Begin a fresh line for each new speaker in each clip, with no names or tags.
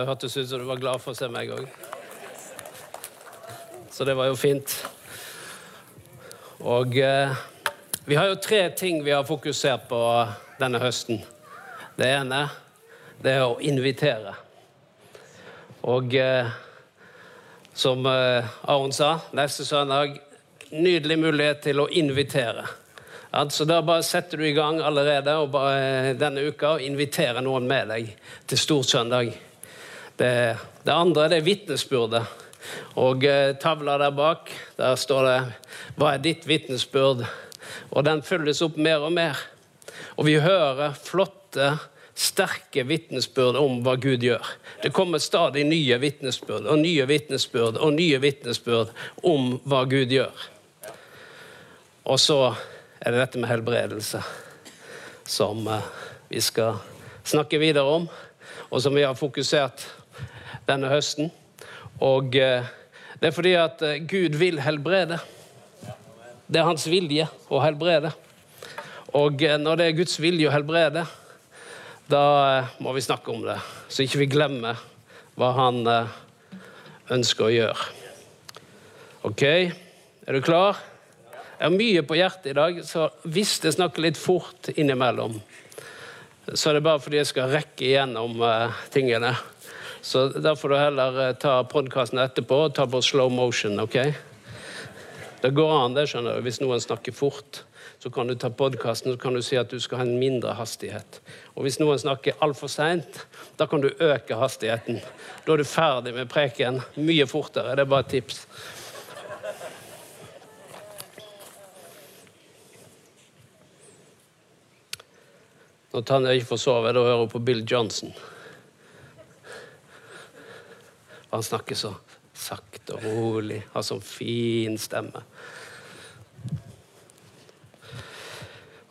Det hørtes ut som du var glad for å se meg òg. Så det var jo fint. Og eh, vi har jo tre ting vi har fokusert på denne høsten. Det ene det er å invitere. Og eh, som eh, Aron sa, neste søndag nydelig mulighet til å invitere. Altså, da bare setter du i gang allerede og bare, denne uka og inviterer noen med deg til Storsøndag. Det, det andre det er vitnesbyrdet. Og eh, tavla der bak, der står det 'Hva er ditt vitnesbyrd?' Og den følges opp mer og mer. Og vi hører flotte, sterke vitnesbyrd om hva Gud gjør. Det kommer stadig nye vitnesbyrd og nye vitnesbyrd og nye vitnesbyrd om hva Gud gjør. Og så er det dette med helbredelse som eh, vi skal snakke videre om, og som vi har fokusert denne høsten. Og eh, det er fordi at eh, Gud vil helbrede. Det er hans vilje å helbrede. Og når det er Guds vilje å helbrede, da må vi snakke om det, så ikke vi glemmer hva han ønsker å gjøre. OK, er du klar? Jeg har mye på hjertet i dag, så hvis jeg snakker litt fort innimellom, så er det bare fordi jeg skal rekke igjennom uh, tingene. Så da får du heller uh, ta podkasten etterpå og ta på slow motion, OK? Det går an, det, skjønner du. Hvis noen snakker fort, så kan du ta podkasten og kan du si at du skal ha en mindre hastighet. Og hvis noen snakker altfor seint, da kan du øke hastigheten. Da er du ferdig med preken mye fortere. Det er bare et tips. Når Tanja ikke får sove, da hører hun på Bill Johnson. Han snakker så sakte og rolig, har sånn fin stemme.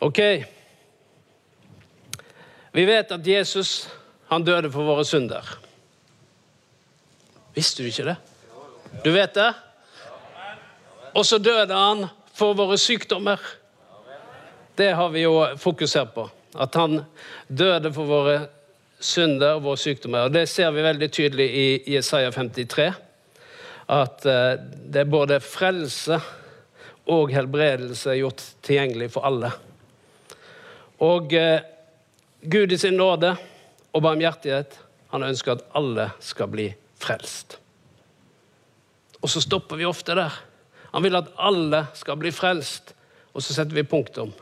Ok. Vi vet at Jesus han døde for våre synder. Visste du ikke det? Du vet det? Og så døde han for våre sykdommer. Det har vi jo fokusert på. At han døde for våre synder og våre sykdommer. Og Det ser vi veldig tydelig i Jesaja 53. At eh, det er både frelse og helbredelse gjort tilgjengelig for alle. Og eh, Gud i sin nåde og barmhjertighet, han ønsker at alle skal bli frelst. Og så stopper vi ofte der. Han vil at alle skal bli frelst, og så setter vi punktum.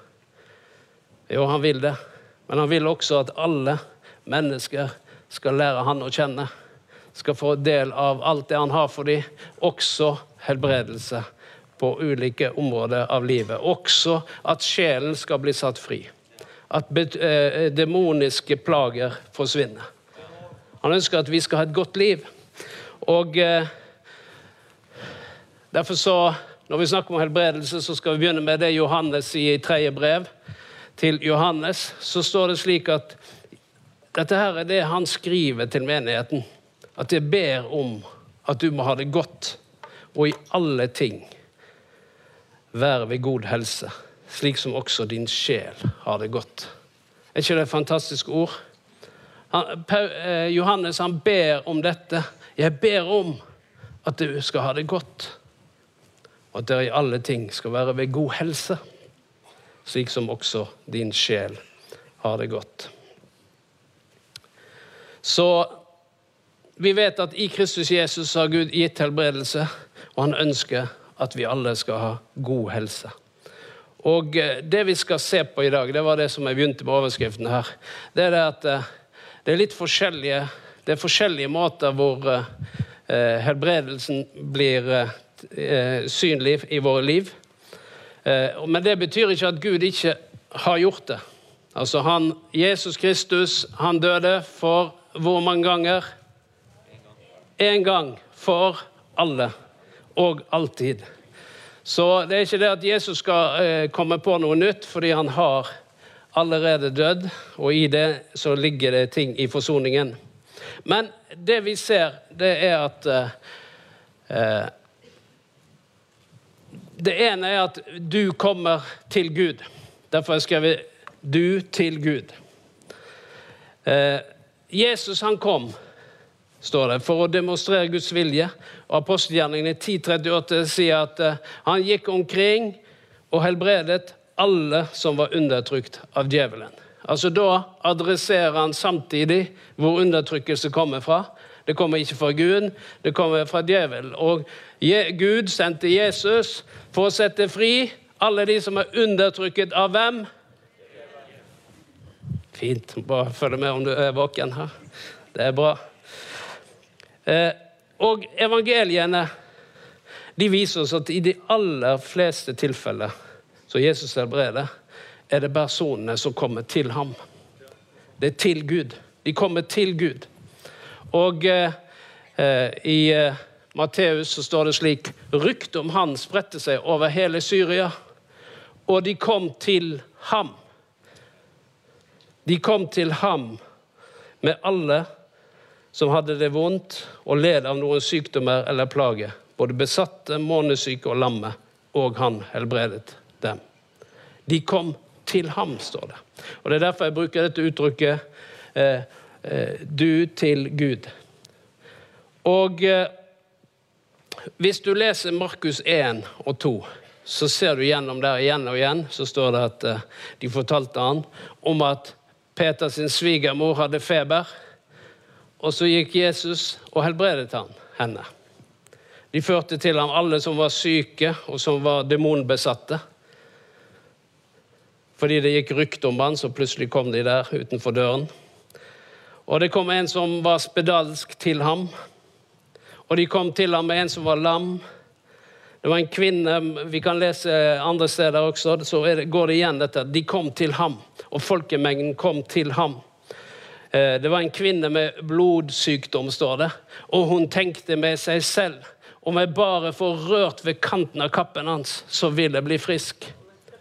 Jo, han vil det. Men han vil også at alle mennesker skal lære han å kjenne. Skal få del av alt det han har for dem, også helbredelse på ulike områder av livet. Også at sjelen skal bli satt fri. At eh, demoniske plager forsvinner. Han ønsker at vi skal ha et godt liv. Og eh, derfor så, Når vi snakker om helbredelse, så skal vi begynne med det Johannes sier i tredje brev til Johannes, så står det slik at dette her er det han skriver til menigheten. At jeg ber om at du må ha det godt, og i alle ting være ved god helse, slik som også din sjel har det godt. Er ikke det et fantastisk ord? Han, eh, Johannes han ber om dette. Jeg ber om at du skal ha det godt, og at dere i alle ting skal være ved god helse slik som også din sjel har det godt. Så vi vet at i Kristus Jesus har Gud gitt helbredelse, og han ønsker at vi alle skal ha god helse. Og eh, Det vi skal se på i dag, det var det som jeg begynte med overskriften her, det er det at eh, det er litt forskjellige, det er forskjellige måter hvor eh, helbredelsen blir synlig i våre liv. Eh, men det betyr ikke at Gud ikke har gjort det. Altså han, Jesus Kristus han døde for hvor mange ganger? Én gang for alle og alltid. Så det er ikke det at Jesus skal eh, komme på noe nytt fordi han har allerede dødd, og i det så ligger det ting i forsoningen. Men det vi ser, det er at eh, det ene er at du kommer til Gud. Derfor har jeg skrevet 'du til Gud'. Eh, Jesus han kom står det, for å demonstrere Guds vilje. Og Apostelgjerningene 10.38 sier at eh, han gikk omkring og helbredet alle som var undertrykt av djevelen. Altså Da adresserer han samtidig hvor undertrykkelse kommer fra. Det kommer ikke fra Gud, det kommer fra djevelen. Og Gud sendte Jesus for å sette fri alle de som er undertrykket av hvem? Fint. Bare følg med om du er våken her. Det er bra. Eh, og evangeliene de viser oss at i de aller fleste tilfeller som Jesus helbreder, er det personene som kommer til ham. Det er til Gud. De kommer til Gud. Og eh, eh i eh, Matteus så står det slik Ryktet om han spredte seg over hele Syria, og de kom til ham. De kom til ham med alle som hadde det vondt og led av noen sykdommer eller plager. Både besatte, månesyke og lamme. Og han helbredet dem. De kom til ham, står det. Og Det er derfor jeg bruker dette uttrykket eh, eh, 'du til Gud'. Og eh, hvis du leser Markus 1 og 2, så ser du gjennom der igjen og igjen så står det at eh, de fortalte han om at Peters svigermor hadde feber. Og så gikk Jesus og helbredet han, henne. De førte til ham alle som var syke og som var demonbesatte. Fordi det gikk rykte om han, så plutselig kom de der utenfor døren. Og det kom en som var spedalsk til ham. Og de kom til ham med en som var lam. Det var en kvinne Vi kan lese andre steder også, så går det igjen dette. De kom til ham, og folkemengden kom til ham. Eh, det var en kvinne med blodsykdom, står det. Og hun tenkte med seg selv om jeg bare får rørt ved kanten av kappen hans, så vil jeg bli frisk.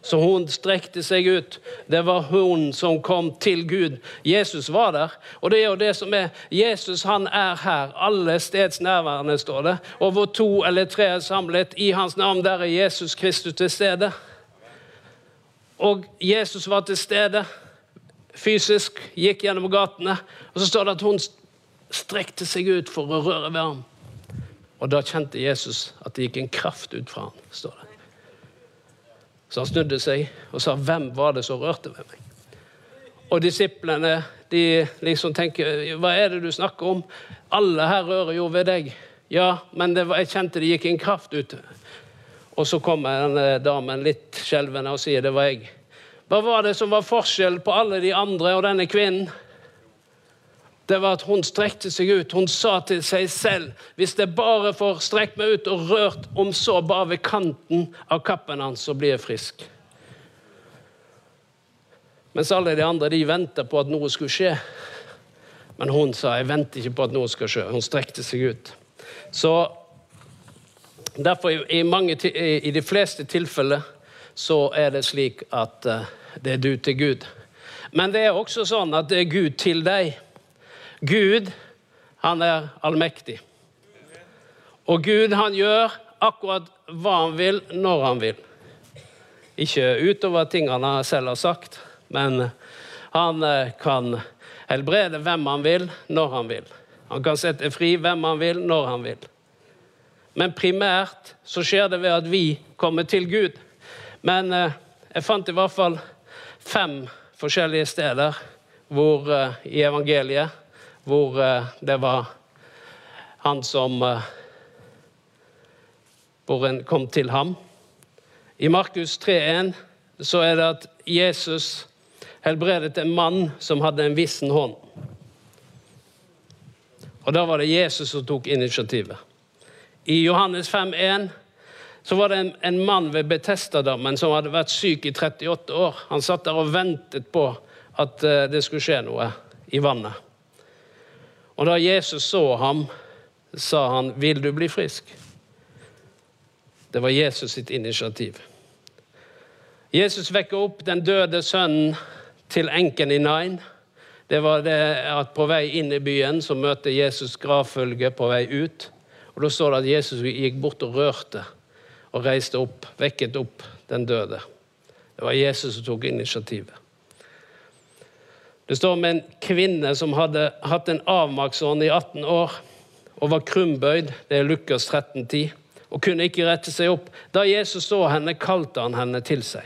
Så hun strekte seg ut. Det var hun som kom til Gud. Jesus var der. Og det er jo det som er Jesus han er her. Alle steds nærværende, står det. Og hvor to eller tre er samlet i hans navn, der er Jesus Kristus til stede. Og Jesus var til stede fysisk, gikk gjennom gatene. Og så står det at hun strekte seg ut for å røre ved ham. Og da kjente Jesus at det gikk en kraft ut fra ham. står det. Så han snudde seg og sa, 'Hvem var det som rørte ved meg?' Og disiplene de liksom tenker, 'Hva er det du snakker om?' 'Alle her rører jo ved deg.' 'Ja, men var, jeg kjente det gikk en kraft ut.' Og så kommer denne damen litt skjelvende og sier, 'Det var jeg.' Hva var det som var forskjell på alle de andre og denne kvinnen? Det var at hun strekte seg ut. Hun sa til seg selv hvis jeg bare får strekt meg ut og rørt om så bare ved kanten av kappen hans, så blir jeg frisk. Mens alle de andre de venta på at noe skulle skje. Men hun sa jeg venter ikke på at noe skal skje. Hun strekte seg ut. Så Derfor, i, mange, i de fleste tilfeller, så er det slik at eh, det er du til Gud. Men det er også sånn at det er Gud til deg. Gud, han er allmektig. Og Gud, han gjør akkurat hva han vil, når han vil. Ikke utover ting han selv har sagt, men han eh, kan helbrede hvem han vil, når han vil. Han kan sette fri hvem han vil, når han vil. Men primært så skjer det ved at vi kommer til Gud. Men eh, jeg fant i hvert fall fem forskjellige steder hvor, eh, i evangeliet hvor eh, det var han som eh, Hvor en kom til ham. I Markus 3,1 så er det at Jesus helbredet en mann som hadde en vissen hånd. Og da var det Jesus som tok initiativet. I Johannes 5,1 så var det en, en mann ved Betestadammen som hadde vært syk i 38 år. Han satt der og ventet på at eh, det skulle skje noe i vannet. Og da Jesus så ham, sa han, 'Vil du bli frisk?' Det var Jesus sitt initiativ. Jesus vekker opp den døde sønnen til enken i Nain. Det var det at på vei inn i byen så møter Jesus gravfølge på vei ut. Og Da står det at Jesus gikk bort og rørte og reiste opp, vekket opp den døde. Det var Jesus som tok initiativet. Det står om en kvinne som hadde hatt en avmaksånd i 18 år og var krumbøyd. Det er Lukas 13, 10, og kunne ikke rette seg opp. Da Jesus så henne, kalte han henne til seg.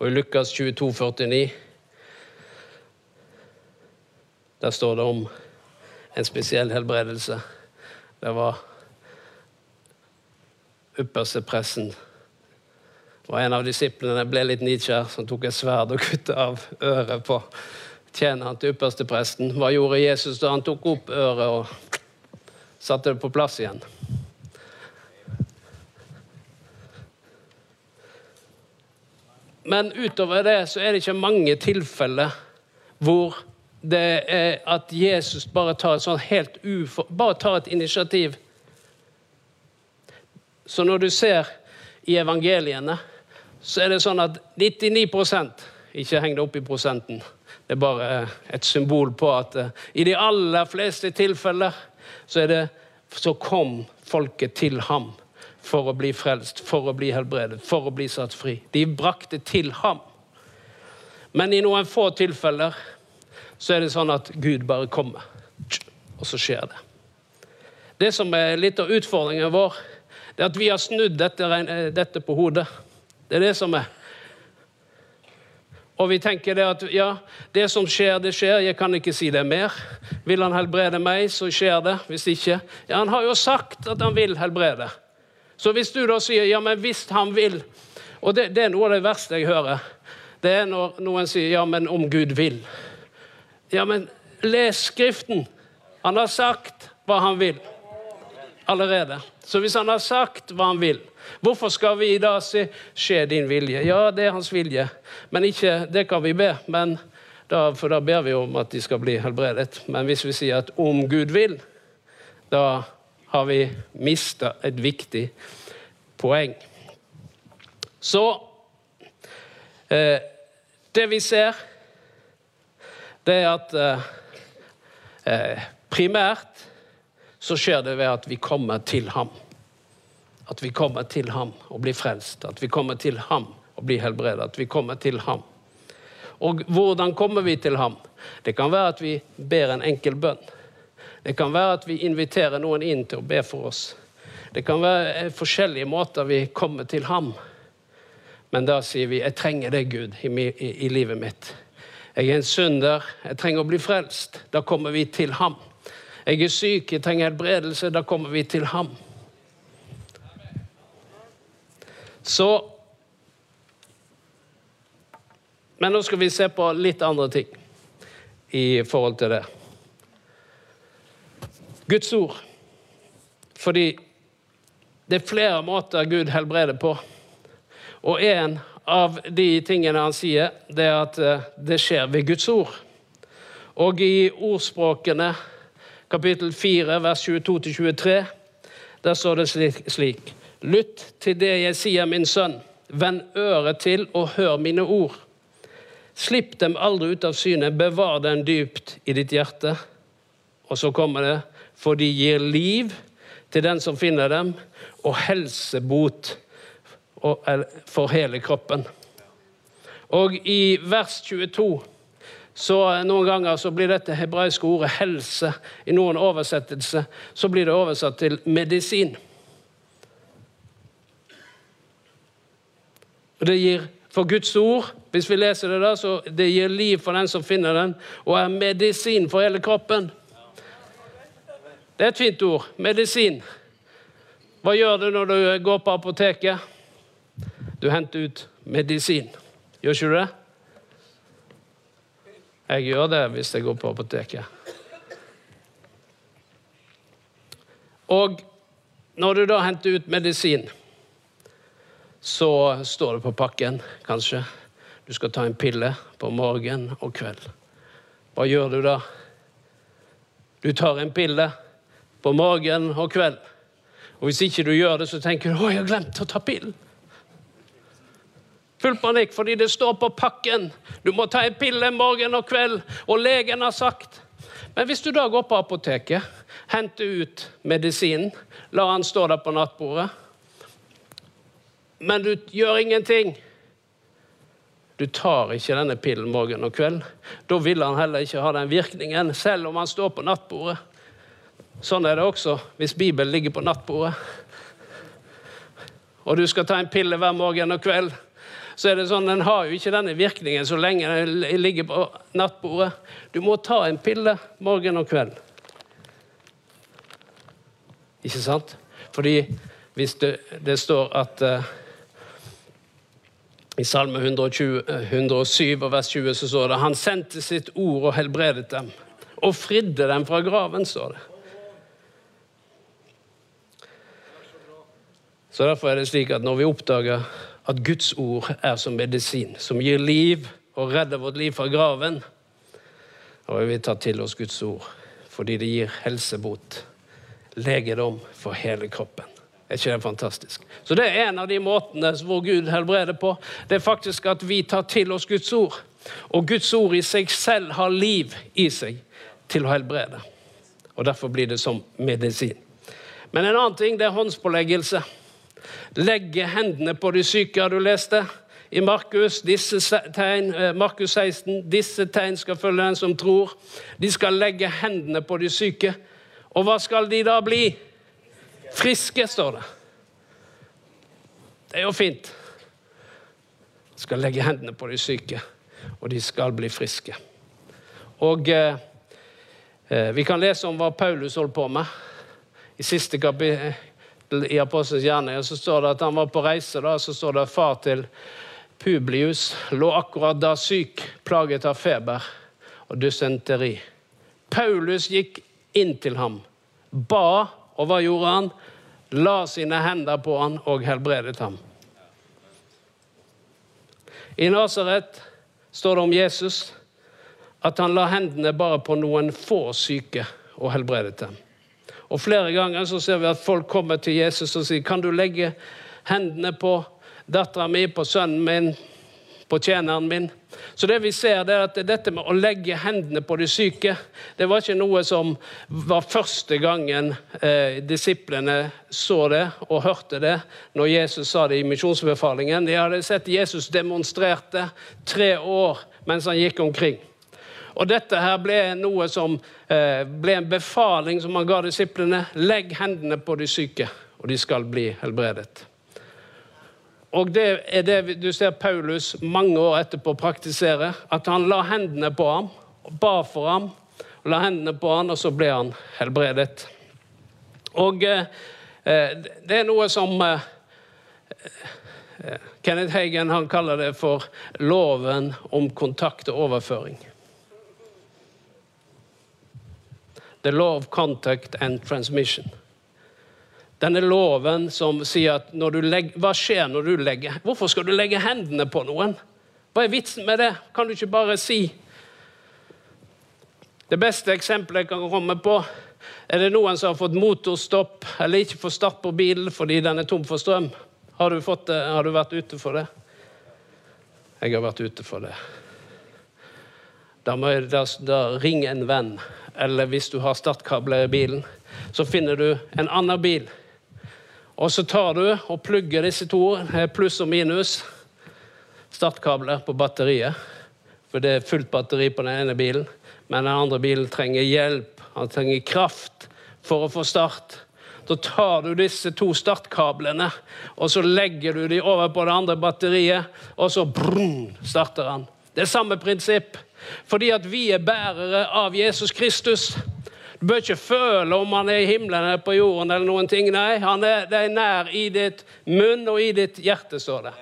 Og i Lukas 22, 49, der står det om en spesiell helbredelse. Det var ypperstepresten og en av disiplene ble litt nidkjær, som tok et sverd og kuttet av øret på tjeneren til ypperstepresten. Hva gjorde Jesus da han tok opp øret og satte det på plass igjen? Men utover det så er det ikke mange tilfeller hvor det er at Jesus bare tar et helt ufor, bare tar et initiativ. Så når du ser i evangeliene, så er det sånn at 99 Ikke heng det opp i prosenten. Det er bare et symbol på at uh, i de aller fleste tilfeller så, det, så kom folket til ham for å bli frelst, for å bli helbredet, for å bli satt fri. De brakte til ham. Men i noen få tilfeller så er det sånn at Gud bare kommer, og så skjer det. Det som er litt av utfordringen vår, det er at vi har snudd dette, dette på hodet. Det er det som er. Og vi tenker det at ja, det som skjer, det skjer. Jeg kan ikke si det mer. Vil han helbrede meg, så skjer det. Hvis ikke Ja, han har jo sagt at han vil helbrede. Så hvis du da sier ja, men hvis han vil Og det, det er noe av det verste jeg hører. Det er når noen sier ja, men om Gud vil. Ja, men les Skriften. Han har sagt hva han vil allerede. Så hvis han har sagt hva han vil, hvorfor skal vi da si 'skje din vilje'? Ja, det er hans vilje, men ikke det kan vi be. Men da, for da ber vi om at de skal bli helbredet. Men hvis vi sier at 'om Gud vil', da har vi mista et viktig poeng. Så eh, Det vi ser, det er at eh, eh primært så skjer det ved at vi kommer til ham. At vi kommer til ham og blir frelst. At vi kommer til ham og blir helbredet. At vi kommer til ham. Og hvordan kommer vi til ham? Det kan være at vi ber en enkel bønn. Det kan være at vi inviterer noen inn til å be for oss. Det kan være forskjellige måter vi kommer til ham. Men da sier vi 'Jeg trenger deg, Gud, i, i, i livet mitt'. Jeg er en synder. Jeg trenger å bli frelst. Da kommer vi til ham. Jeg er syk, jeg trenger helbredelse. Da kommer vi til ham. Så Men nå skal vi se på litt andre ting i forhold til det. Guds ord. Fordi det er flere måter Gud helbreder på. Og en av de tingene han sier, det er at eh, det skjer ved Guds ord. Og i ordspråkene kapittel 4, vers 22-23. Der står det slik Lytt til det jeg sier, min sønn. Vend øret til og hør mine ord. Slipp dem aldri ut av synet, bevar dem dypt i ditt hjerte. Og så kommer det, for de gir liv til den som finner dem, og helsebot for hele kroppen. Og i vers 22 så Noen ganger så blir dette hebraiske ordet 'helse' i noen oversettelser så blir det oversatt til 'medisin'. Og det gir For Guds ord, hvis vi leser det da, så det gir liv for den som finner den, og er medisin for hele kroppen. Det er et fint ord. Medisin. Hva gjør du når du går på apoteket? Du henter ut medisin. Gjør ikke du det? Jeg gjør det hvis jeg går på apoteket. Og når du da henter ut medisin, så står det på pakken, kanskje, du skal ta en pille på morgen og kveld. Hva gjør du da? Du tar en pille på morgen og kveld. Og hvis ikke du gjør det, så tenker du 'Å, jeg har glemt å ta pillen'. Full panikk fordi det står på pakken. Du må ta en pille morgen og kveld, og legen har sagt. Men hvis du da går på apoteket, henter ut medisinen, lar han stå der på nattbordet, men du gjør ingenting Du tar ikke denne pillen morgen og kveld, da vil han heller ikke ha den virkningen, selv om han står på nattbordet. Sånn er det også hvis Bibelen ligger på nattbordet. Og du skal ta en pille hver morgen og kveld, så er det sånn, den har jo ikke denne virkningen så lenge den ligger på nattbordet. Du må ta en pille morgen og kveld. Ikke sant? Fordi hvis det, det står at uh, i Salme 120, 107 og vers 20 så står det han sendte sitt ord og helbredet dem. Og fridde dem fra graven, står det. Så Derfor er det slik at når vi oppdager at Guds ord er som medisin, som gir liv og redder vårt liv fra graven, da vil vi ta til oss Guds ord fordi det gir helsebot, legedom for hele kroppen. Er ikke det fantastisk? Så Det er en av de måtene hvor Gud helbreder på. Det er faktisk at vi tar til oss Guds ord. Og Guds ord i seg selv har liv i seg til å helbrede. Og Derfor blir det som medisin. Men en annen ting det er håndspåleggelse. Legge hendene på de syke, du lest det? I Markus, eh, Markus 16 disse tegn skal følge den som tror. De skal legge hendene på de syke. Og hva skal de da bli? Friske, står det. Det er jo fint. Skal legge hendene på de syke, og de skal bli friske. Og eh, eh Vi kan lese om hva Paulus holdt på med. I siste kapittel i Apostelens gjerninger så står det at han var på reise. da, Så står det at far til Publius lå akkurat da syk, plaget av feber og dysenteri. Paulus gikk inn til ham, ba og hva gjorde han? La sine hender på han og helbredet ham. I Nasaret står det om Jesus at han la hendene bare på noen få syke og helbredet dem. Og Flere ganger så ser vi at folk kommer til Jesus og sier kan du legge hendene på dattera mi, på sønnen min, på tjeneren min. Så det vi ser det er at Dette med å legge hendene på de syke det var ikke noe som var første gangen eh, disiplene så det og hørte det når Jesus sa det i misjonsbefalingen. De hadde sett Jesus demonstrerte tre år mens han gikk omkring. Og Dette her ble noe som eh, ble en befaling som han ga disiplene. Legg hendene på de syke, og de skal bli helbredet. Og det er det du ser Paulus mange år etterpå praktisere. At han la hendene på ham, ba for ham, og la hendene på ham, og så ble han helbredet. Og eh, eh det er noe som eh, eh, Kenneth Hagen han kaller det for loven om kontakt og overføring. The law of contact and transmission. Denne loven som sier at legger, hva skjer når du legger Hvorfor skal du legge hendene på noen? Hva er vitsen med det? Kan du ikke bare si Det beste eksempelet jeg kan komme på, er det noen som har fått motorstopp eller ikke får start på bilen fordi den er tom for strøm. Har du, fått det? har du vært ute for det? Jeg har vært ute for det. Da jeg da, da ring en venn. Eller hvis du har startkabler i bilen, så finner du en annen bil og så tar du og plugger disse to, eh, pluss og minus, startkabler på batteriet. For det er fullt batteri på den ene bilen, men den andre bilen trenger hjelp. Han trenger kraft for å få start. Da tar du disse to startkablene og så legger du dem over på det andre batteriet, og så brum, starter han. Det er samme prinsipp. Fordi at vi er bærere av Jesus Kristus. Du bør ikke føle om han er i himmelen eller på jorden. eller noen ting. Nei, han er, det er nær i ditt munn og i ditt hjerte, står det.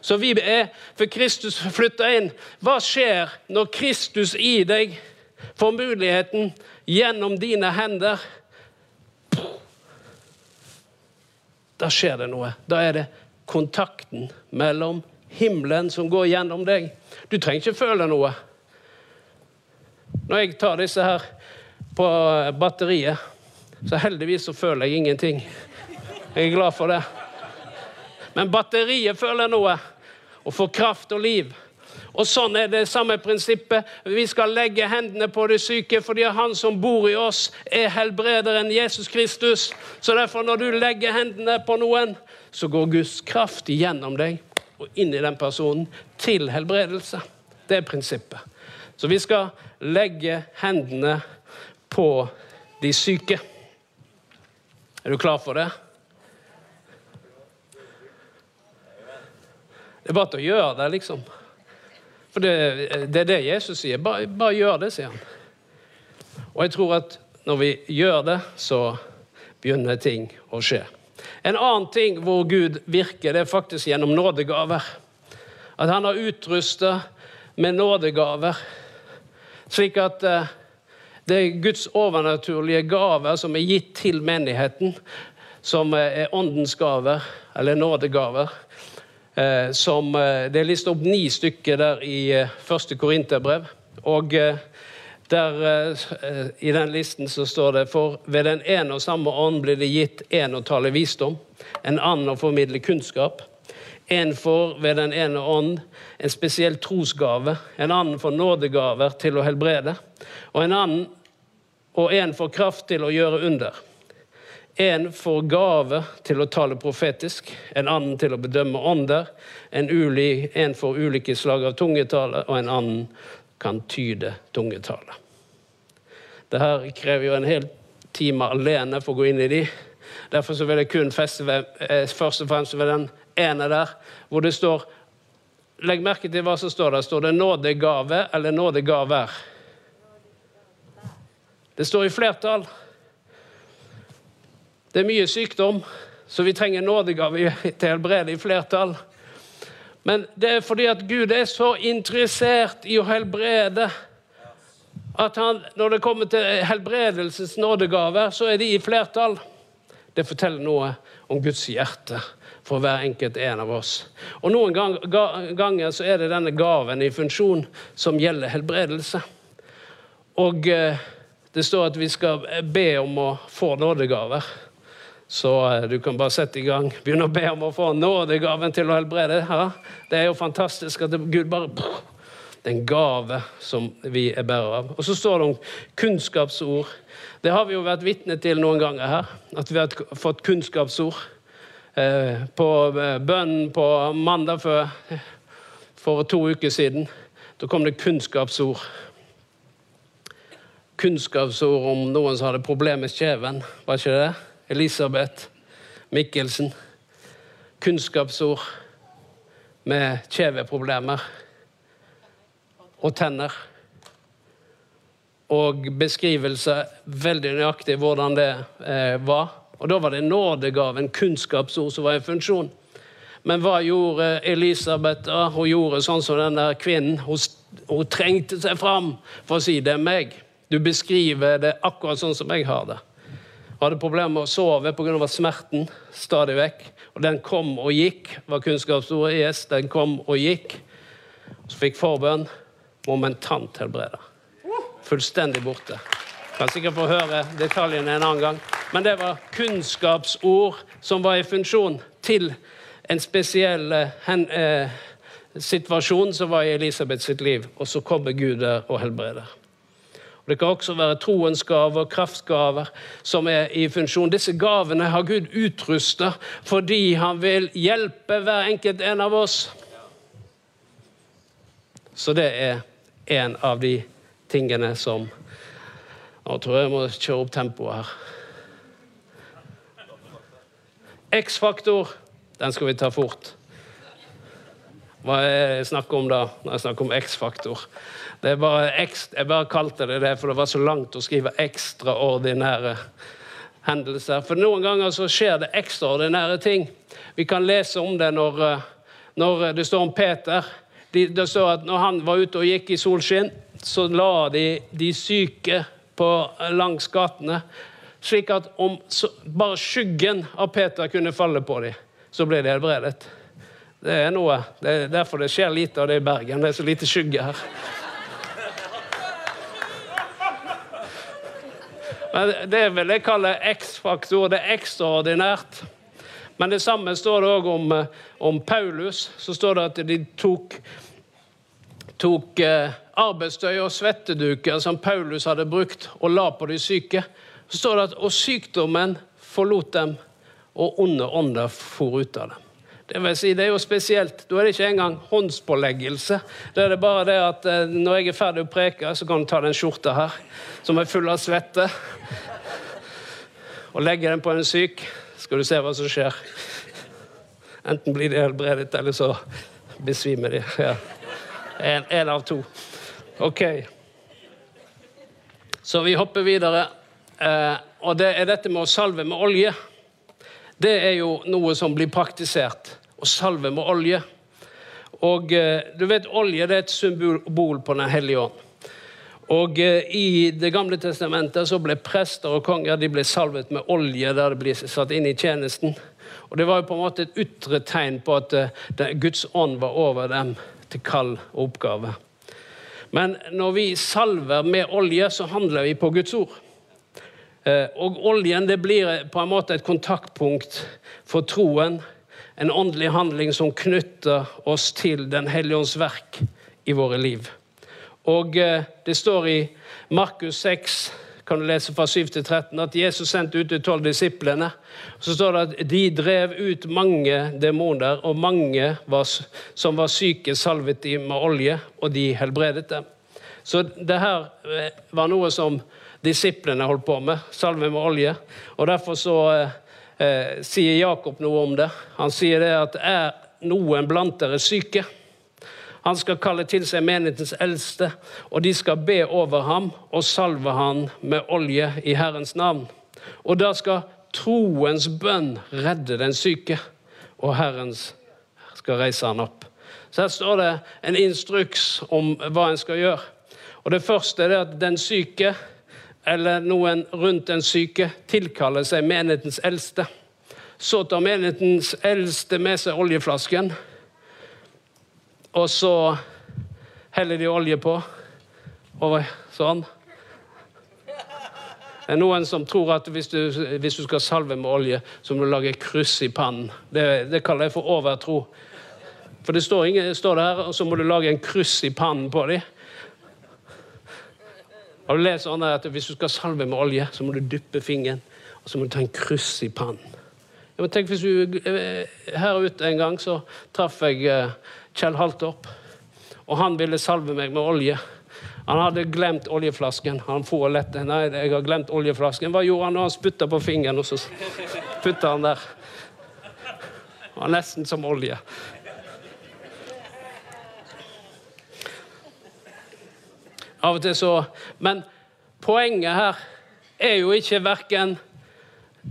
Så vi er for Kristus flytta inn. Hva skjer når Kristus i deg får muligheten gjennom dine hender? Da skjer det noe. Da er det kontakten mellom himmelen som går gjennom deg. Du trenger ikke føle noe. Når jeg tar disse her på batteriet. Så heldigvis så føler jeg ingenting. Jeg er glad for det. Men batteriet føler noe og får kraft og liv. Og Sånn er det samme prinsippet. Vi skal legge hendene på de syke, fordi han som bor i oss, er helbrederen Jesus Kristus. Så derfor, når du legger hendene på noen, så går Guds kraft igjennom deg. og inn i den personen til helbredelse. Det er prinsippet. Så vi skal legge hendene på de syke. Er du klar for det? Det er bare til å gjøre det, liksom. For det, det er det Jesus sier. Bare, bare gjør det, sier han. Og jeg tror at når vi gjør det, så begynner ting å skje. En annen ting hvor Gud virker, det er faktisk gjennom nådegaver. At han har utrusta med nådegaver, slik at eh, det er Guds overnaturlige gaver som er gitt til menigheten, som er åndens gaver, eller nådegaver. Eh, som, eh, det er listet opp ni stykker der i første Korinterbrev. Og der, I den listen så står det for ved den ene og samme ånd blir det gitt en å tale visdom, en annen å formidle kunnskap. En får ved den ene ånd en spesiell trosgave, en annen får nådegaver til å helbrede, og en annen og en får kraft til å gjøre under. En får gave til å tale profetisk, en annen til å bedømme ånder. En, uli, en får ulike slag av tungetale, og en annen kan tyde tungetale. Dette krever jo en hel time alene for å gå inn i de. Derfor vil jeg kun feste ved, eh, først og fremst ved den ene der, hvor det står Legg merke til hva som står der. Står det 'nådegave' eller 'nådegaver'? Det står i flertall. Det er mye sykdom, så vi trenger nådegave til helbrede i flertall. Men det er fordi at Gud er så interessert i å helbrede at han, når det kommer til helbredelsens nådegaver, så er de i flertall. Det forteller noe om Guds hjerte for hver enkelt en av oss. Og Noen gang, ganger så er det denne gaven i funksjon som gjelder helbredelse. Og eh, det står at vi skal be om å få nådegaver. Så eh, du kan bare sette i gang. Begynne å be om å få nådegaven til å helbrede. Ja, det er jo fantastisk at Gud bare Det er en gave som vi er bærer av. Og så står det om kunnskapsord. Det har vi jo vært vitne til noen ganger her. At vi har fått kunnskapsord. Eh, på eh, bønnen på mandag for, for to uker siden. Da kom det kunnskapsord kunnskapsord om noen som hadde problemer med kjeven. Var ikke det? Elisabeth Mikkelsen. Kunnskapsord med kjeveproblemer og tenner. Og beskrivelse veldig nøyaktig hvordan det eh, var. Og da var det nådegaven, kunnskapsord, som var i funksjon. Men hva gjorde Elisabeth? Ja, Hun gjorde sånn som den der kvinnen. Hun, hun trengte seg fram for å si 'det er meg'. Du beskriver det akkurat sånn som jeg har det. Hun hadde problemer med å sove pga. smerten stadig vekk. Og den kom og gikk, var kunnskapsordet yes, den kom og gikk. Så fikk forbønn. Momentant helbreda. Fullstendig borte. Kan sikkert få høre detaljene en annen gang. Men det var kunnskapsord som var i funksjon til en spesiell eh, hen, eh, situasjon som var i Elisabeth sitt liv. Og så kommer Gud der og helbreder. Og Det kan også være troens gaver kraftgaver som er i funksjon. Disse gavene har Gud utrusta fordi han vil hjelpe hver enkelt en av oss. Så det er en av de tingene som Nå tror jeg jeg må kjøre opp tempoet her. X-faktor, den skal vi ta fort. Hva er det jeg snakker om da, når jeg snakker om X-faktor? Jeg bare kalte det det, for det var så langt å skrive ekstraordinære hendelser. For noen ganger så skjer det ekstraordinære ting. Vi kan lese om det når, eh, når det står om Peter. Det står at når han var ute og gikk i solskinn, så la de de syke på, langs gatene. Slik at om bare skyggen av Peter kunne falle på dem, så ble de helbredet. Det er noe. Det er derfor det skjer lite av det i Bergen. Det er så lite skygge her. Men det vil jeg kalle X-faktor. Det er ekstraordinært. Men det samme står det òg om, eh, om, Paulus. Så står det at de tok, tok eh, arbeidstøy og svetteduker som Paulus hadde brukt, og la på de syke. Så står det at og sykdommen forlot dem, og onde ånder for ut av dem. Det vil si, det er jo spesielt. Da er det ikke engang håndspåleggelse. Da er det bare det at eh, når jeg er ferdig å preke, så kan du ta den skjorta her, som er full av svette, og legge den på en syk. Skal du se hva som skjer. Enten blir de helbredet, eller så besvimer de. Ja. En, en av to. OK. Så vi hopper videre. Eh, og det er dette med å salve med olje. Det er jo noe som blir praktisert. Å salve med olje. Og eh, du vet, olje det er et symbol på Den hellige ånd. Og eh, I Det gamle testamentet så ble prester og konger de ble salvet med olje der de ble satt inn i tjenesten. Og Det var jo på en måte et ytre tegn på at uh, Guds ånd var over dem til kall og oppgave. Men når vi salver med olje, så handler vi på Guds ord. Eh, og oljen det blir på en måte et kontaktpunkt for troen. En åndelig handling som knytter oss til Den hellige ånds verk i våre liv. Og eh, det står i Markus 6 kan du lese fra 7 til 13, at Jesus sendte ut de tolv disiplene. Så står det at de drev ut mange demoner, og mange var, som var syke, salvet de med olje, og de helbredet dem. Så det her eh, var noe som disiplene holdt på med, salve med olje. Og Derfor så eh, eh, sier Jakob noe om det. Han sier det at er noen blant dere syke? Han skal kalle til seg menighetens eldste, og de skal be over ham og salve ham med olje i Herrens navn. Og da skal troens bønn redde den syke, og Herren skal reise han opp. Så Her står det en instruks om hva en skal gjøre. Og Det første er at den syke, eller noen rundt den syke, tilkaller seg menighetens eldste. Så tar menighetens eldste med seg oljeflasken og så heller de olje på. Og sånn. Det er noen som tror at hvis du, hvis du skal salve med olje, så må du lage kryss i pannen. Det, det kaller jeg for overtro. For det står, ingen, står det her, og så må du lage en kryss i pannen på dem. Har du lest sånn at Hvis du skal salve med olje, så må du dyppe fingeren og så må du ta en kryss i pannen. Men tenk hvis du, eh, Her ute en gang så traff jeg eh, Kjell Haltorp. Og han ville salve meg med olje. Han hadde glemt oljeflasken. Han for lett. Nei, jeg har glemt oljeflasken. Hva gjorde han da? Han spytta på fingeren, og så putta han der. Det var nesten som olje. Av og til så Men poenget her er jo ikke verken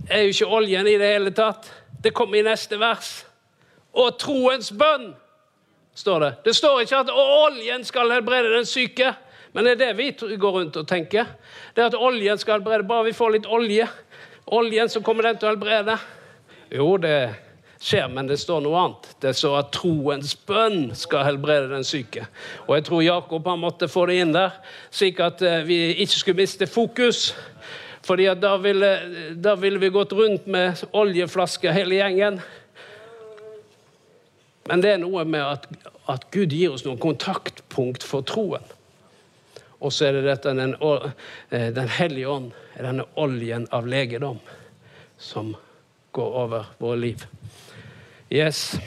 Er jo ikke oljen i det hele tatt. Det kommer i neste vers. Og troens bønn står det. Det står ikke at oljen skal helbrede den syke. Men det er det vi går rundt og tenker. Det er at oljen skal helbrede. Bare vi får litt olje. Oljen, så kommer den til å helbrede. Jo, det skjer, men det står noe annet. Det står at troens bønn skal helbrede den syke. Og jeg tror Jakob han måtte få det inn der, slik at eh, vi ikke skulle miste fokus. Fordi at da ville, da ville vi gått rundt med oljeflasker hele gjengen. Men det er noe med at, at Gud gir oss noen kontaktpunkt for troen. Og så er det dette den, eh, den hellige ånd, er denne oljen av legedom, som går over våre liv. Yes.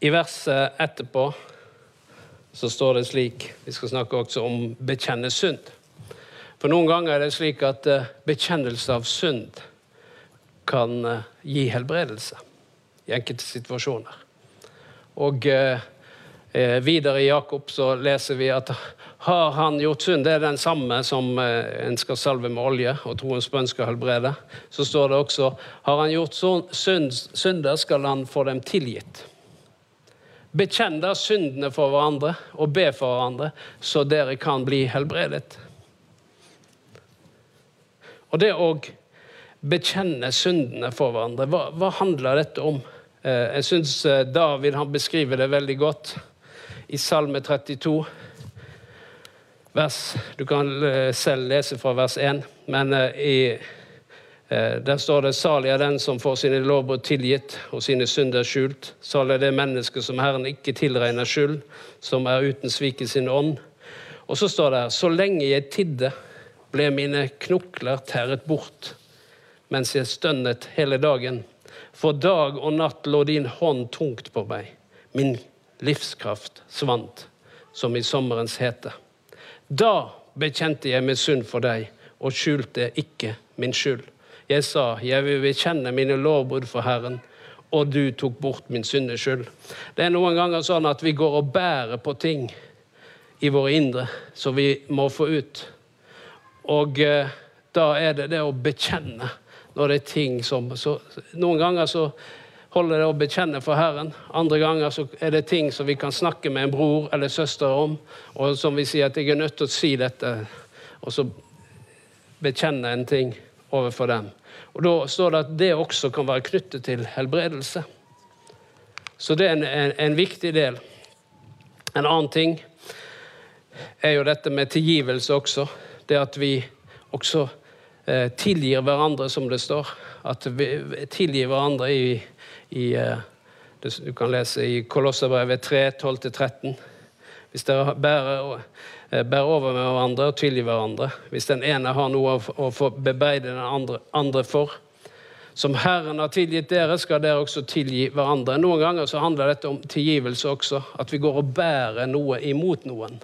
I verset etterpå så står det slik Vi skal snakke også om bekjenne synd. For noen ganger er det slik at uh, bekjennelse av synd kan uh, gi helbredelse i enkelte situasjoner. Og eh, videre i Jakob så leser vi at har han gjort synd, det er den samme som en skal salve med olje, og troens bønn skal helbrede. Så står det også har han gjort synd, synder, skal han få dem tilgitt. Bekjenn da syndene for hverandre og be for hverandre, så dere kan bli helbredet. Og det å bekjenne syndene for hverandre, hva, hva handler dette om? Eh, jeg syns eh, David han beskriver det veldig godt i Salme 32. Vers, du kan eh, selv lese fra vers 1, men i, der står det salig er den som får sine lovbrudd tilgitt og sine synder skjult. Salig er det mennesket som Herren ikke tilregner skyld, som er uten svik i sin ånd. Og så står det her så lenge jeg tidde ble mine knokler tæret bort mens jeg stønnet hele dagen. For dag og natt lå din hånd tungt på meg. Min livskraft svant som i sommerens hete. Da bekjente jeg min synd for deg og skjulte ikke min skyld. Jeg sa, jeg vil bekjenne mine lovbrudd for Herren, og du tok bort min syndes skyld. Det er noen ganger sånn at vi går og bærer på ting i våre indre som vi må få ut. Og eh, da er det det å bekjenne når det er ting som så, Noen ganger så holder det å bekjenne for Herren. Andre ganger så er det ting som vi kan snakke med en bror eller søster om, og som vi sier at jeg er nødt til å si dette, og så bekjenne en ting overfor dem. Og Da står det at det også kan være knyttet til helbredelse. Så det er en, en, en viktig del. En annen ting er jo dette med tilgivelse også. Det at vi også eh, tilgir hverandre, som det står. At vi tilgir hverandre i, i eh, Du kan lese i Kolosserbrevet 3, 12-13. Hvis dere bærer, eh, bærer, over med hverandre og tilgir hverandre. Hvis den ene har noe å, å bebeide den andre, andre, for. Som Herren har tilgitt dere, skal dere også tilgi hverandre. Noen ganger så handler dette om tilgivelse også. At vi går og bærer noe imot noen.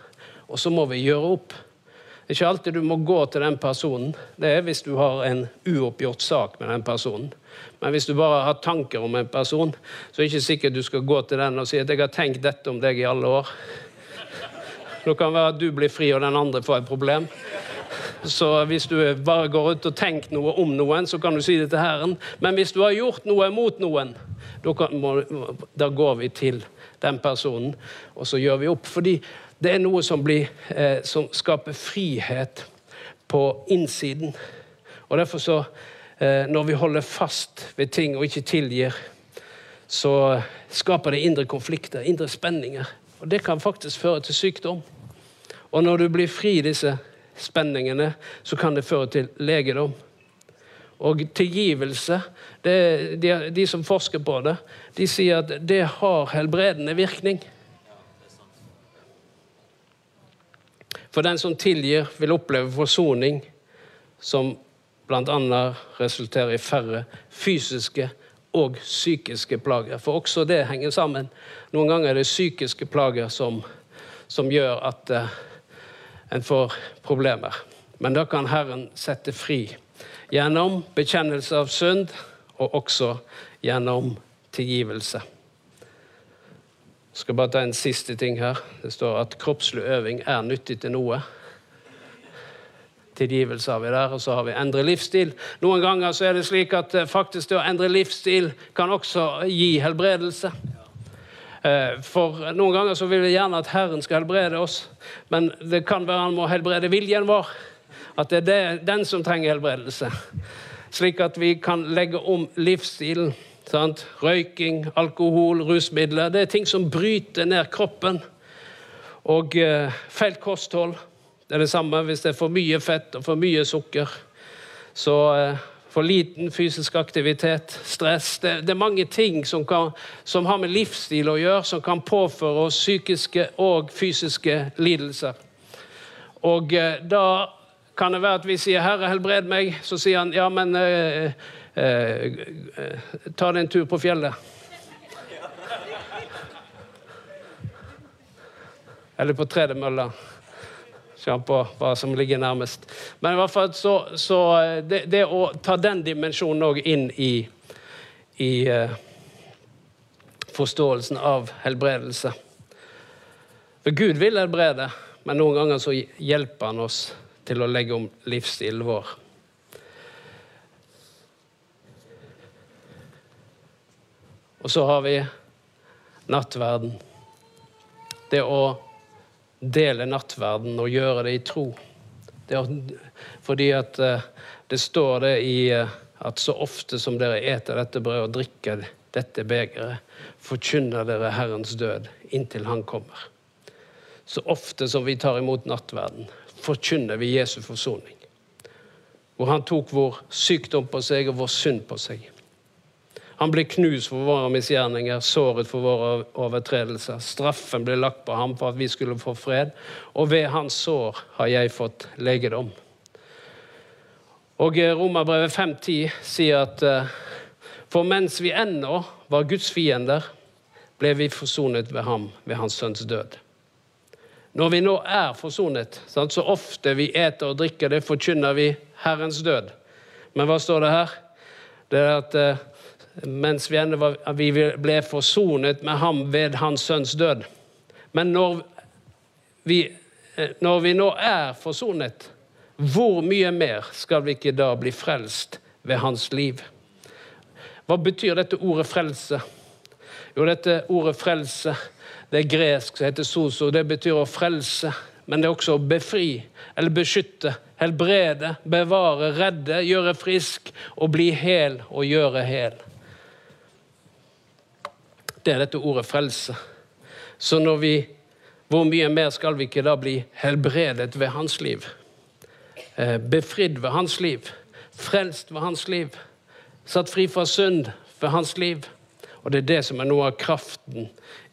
Og så må vi gjøre opp. Det er ikke alltid du må gå til den personen. Det er hvis du har en uoppgjort sak med den personen. Men hvis du bare har tanker om en person, så er det ikke sikkert du skal gå til den og si at 'jeg har tenkt dette om deg i alle år'. Det kan være at du blir fri, og den andre får et problem. Så hvis du bare går ut og tenker noe om noen, så kan du si det til Herren. Men hvis du har gjort noe mot noen, da, kan, da går vi til den personen, og så gjør vi opp. Fordi det er noe som, blir, eh, som skaper frihet på innsiden. Og derfor så, Når vi holder fast ved ting og ikke tilgir, så skaper det indre konflikter, indre spenninger. Og det kan faktisk føre til sykdom. Og når du blir fri disse spenningene, så kan det føre til legedom. Og tilgivelse det, de, de, som forsker på det, de sier at det har helbredende virkning. For den som tilgir, vil oppleve forsoning som bl.a. resulterer i færre fysiske og psykiske plager. For også det henger sammen. Noen ganger er det psykiske plager som, som gjør at uh, en får problemer. Men da kan Herren sette fri gjennom bekjennelse av synd og også gjennom tilgivelse. Jeg skal bare ta en siste ting her. Det står at kroppslig øving er nyttig til noe. Tilgivelse har vi der, og så har vi endre livsstil. Noen ganger så er det slik at eh, faktisk det å endre livsstil kan også gi helbredelse. Eh, for noen ganger så vil vi gjerne at Herren skal helbrede oss, men det kan være han må helbrede viljen vår. At det er den som trenger helbredelse. Slik at vi kan legge om livsstilen. Sant? Røyking, alkohol, rusmidler. Det er ting som bryter ned kroppen. Og eh, feil kosthold. Det er det samme hvis det er for mye fett og for mye sukker. Så eh, for liten fysisk aktivitet, stress Det, det er mange ting som, kan, som, har med livsstil å gjøre, som kan påføre oss psykiske og fysiske lidelser. Og eh, da kan det være at vi sier 'Herre, helbred meg'. Så sier han ja, men eh, Eh, ta deg en tur på fjellet. Eller på tredemølla. Kjenn på hva som ligger nærmest. Men i hvert fall så, så eh, det, det, å ta den dimensjonen òg inn i, i uh, forståelsen av helbredelse. For Gud vil helbrede, men noen ganger så hjelper han oss til å legge om livsstilen vår. Og så har vi nattverden. Det å dele nattverden og gjøre det i tro. Det er, fordi at uh, det står det i uh, at så ofte som dere eter dette brødet og drikker dette begeret, forkynner dere Herrens død inntil Han kommer. Så ofte som vi tar imot nattverden, forkynner vi Jesu forsoning. Hvor han tok vår sykdom på seg og vår synd på seg. Han ble knust for våre misgjerninger, såret for våre overtredelser. Straffen ble lagt på ham for at vi skulle få fred, og ved hans sår har jeg fått legedom. Og Romerbrevet 5.10 sier at for mens vi ennå var Guds fiender, ble vi forsonet ved ham ved hans sønns død. Når vi nå er forsonet, så ofte vi eter og drikker det, forkynner vi Herrens død. Men hva står det her? Det er at eh, mens vi, vi ble forsonet med ham ved hans sønns død. Men når vi, eh, når vi nå er forsonet, hvor mye mer skal vi ikke da bli frelst ved hans liv? Hva betyr dette ordet frelse? Jo, dette ordet frelse det er gresk, som heter soso. Det betyr å frelse, men det er også å befri eller beskytte, helbrede, bevare, redde, gjøre frisk, og bli hel og gjøre hel. Det er dette ordet frelse. Så når vi Hvor mye mer skal vi ikke da bli helbredet ved hans liv? Eh, befridd ved hans liv? Frelst ved hans liv? Satt fri fra synd ved hans liv? Og det er det som er noe av kraften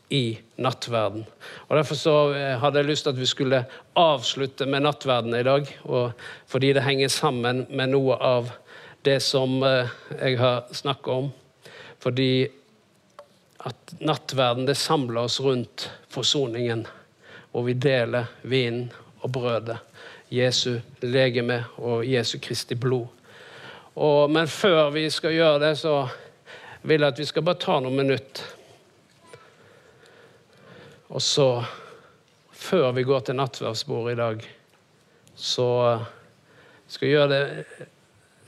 i nattverden. Og Derfor så eh, hadde jeg lyst til at vi skulle avslutte med nattverden i dag. fordi det henger sammen med noe av det som eh, jeg har snakka om. Fordi at nattverden det samler oss rundt forsoningen. Hvor vi deler vinen og brødet. Jesu legeme og Jesu Kristi blod. Og, men før vi skal gjøre det, så vil jeg at vi skal bare ta noen minutter og så, før vi går til nattverdsbordet i dag, så skal vi gjøre det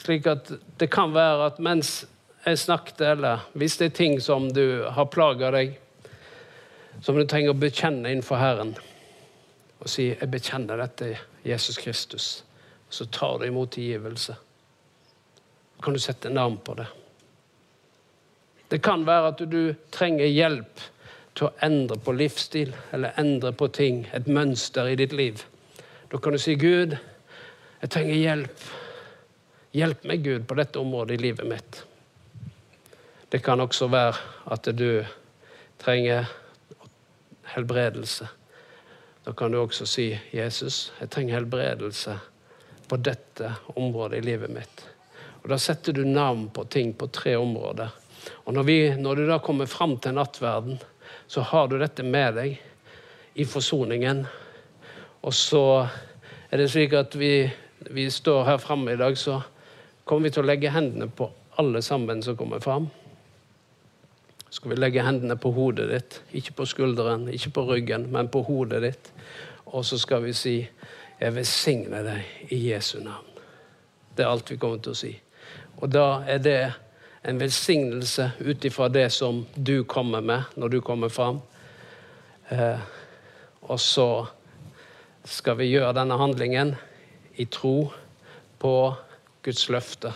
slik at det kan være at mens jeg snakket, eller hvis det er ting som du har plaga deg, som du trenger å bekjenne innenfor Herren, og si 'Jeg bekjenner dette, Jesus Kristus', så tar du imot tilgivelse. Så kan du sette navn på det. Det kan være at du trenger hjelp til å endre på livsstil eller endre på ting, et mønster i ditt liv. Da kan du si, 'Gud, jeg trenger hjelp. Hjelp meg, Gud, på dette området i livet mitt.' Det kan også være at du trenger helbredelse. Da kan du også si, 'Jesus, jeg trenger helbredelse på dette området i livet mitt.' Og Da setter du navn på ting på tre områder. Og når, vi, når du da kommer fram til nattverden, så har du dette med deg i forsoningen. Og så er det slik at vi, vi står her framme i dag, så kommer vi til å legge hendene på alle sammen som kommer fram. Skal vi legge hendene på hodet ditt, ikke på skulderen, ikke på ryggen, men på hodet ditt. Og så skal vi si 'Jeg velsigner deg i Jesu navn'. Det er alt vi kommer til å si. Og da er det en velsignelse ut ifra det som du kommer med når du kommer fram. Eh, og så skal vi gjøre denne handlingen i tro på Guds løfte.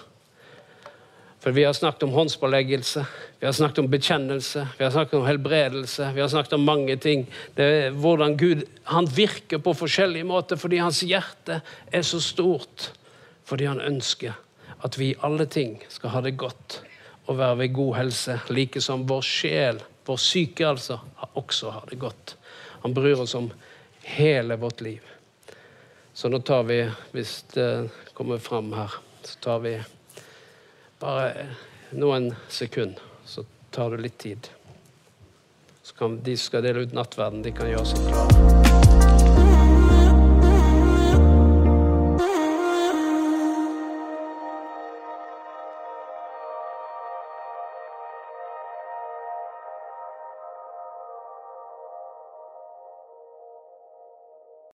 For vi har snakket om håndspåleggelse, vi har snakket om bekjennelse, vi har snakket om helbredelse, vi har snakket om mange ting. Det er hvordan Gud han virker på forskjellige måter fordi hans hjerte er så stort. Fordi han ønsker at vi i alle ting skal ha det godt og være ved god helse, like som vår sjel, vår syke altså, også har det godt. Han bryr oss om hele vårt liv. Så nå tar vi, hvis det kommer fram her, så tar vi bare noen sekunder. Så tar det litt tid. Så kan de skal dele ut nattverden, de kan gjøre seg klare.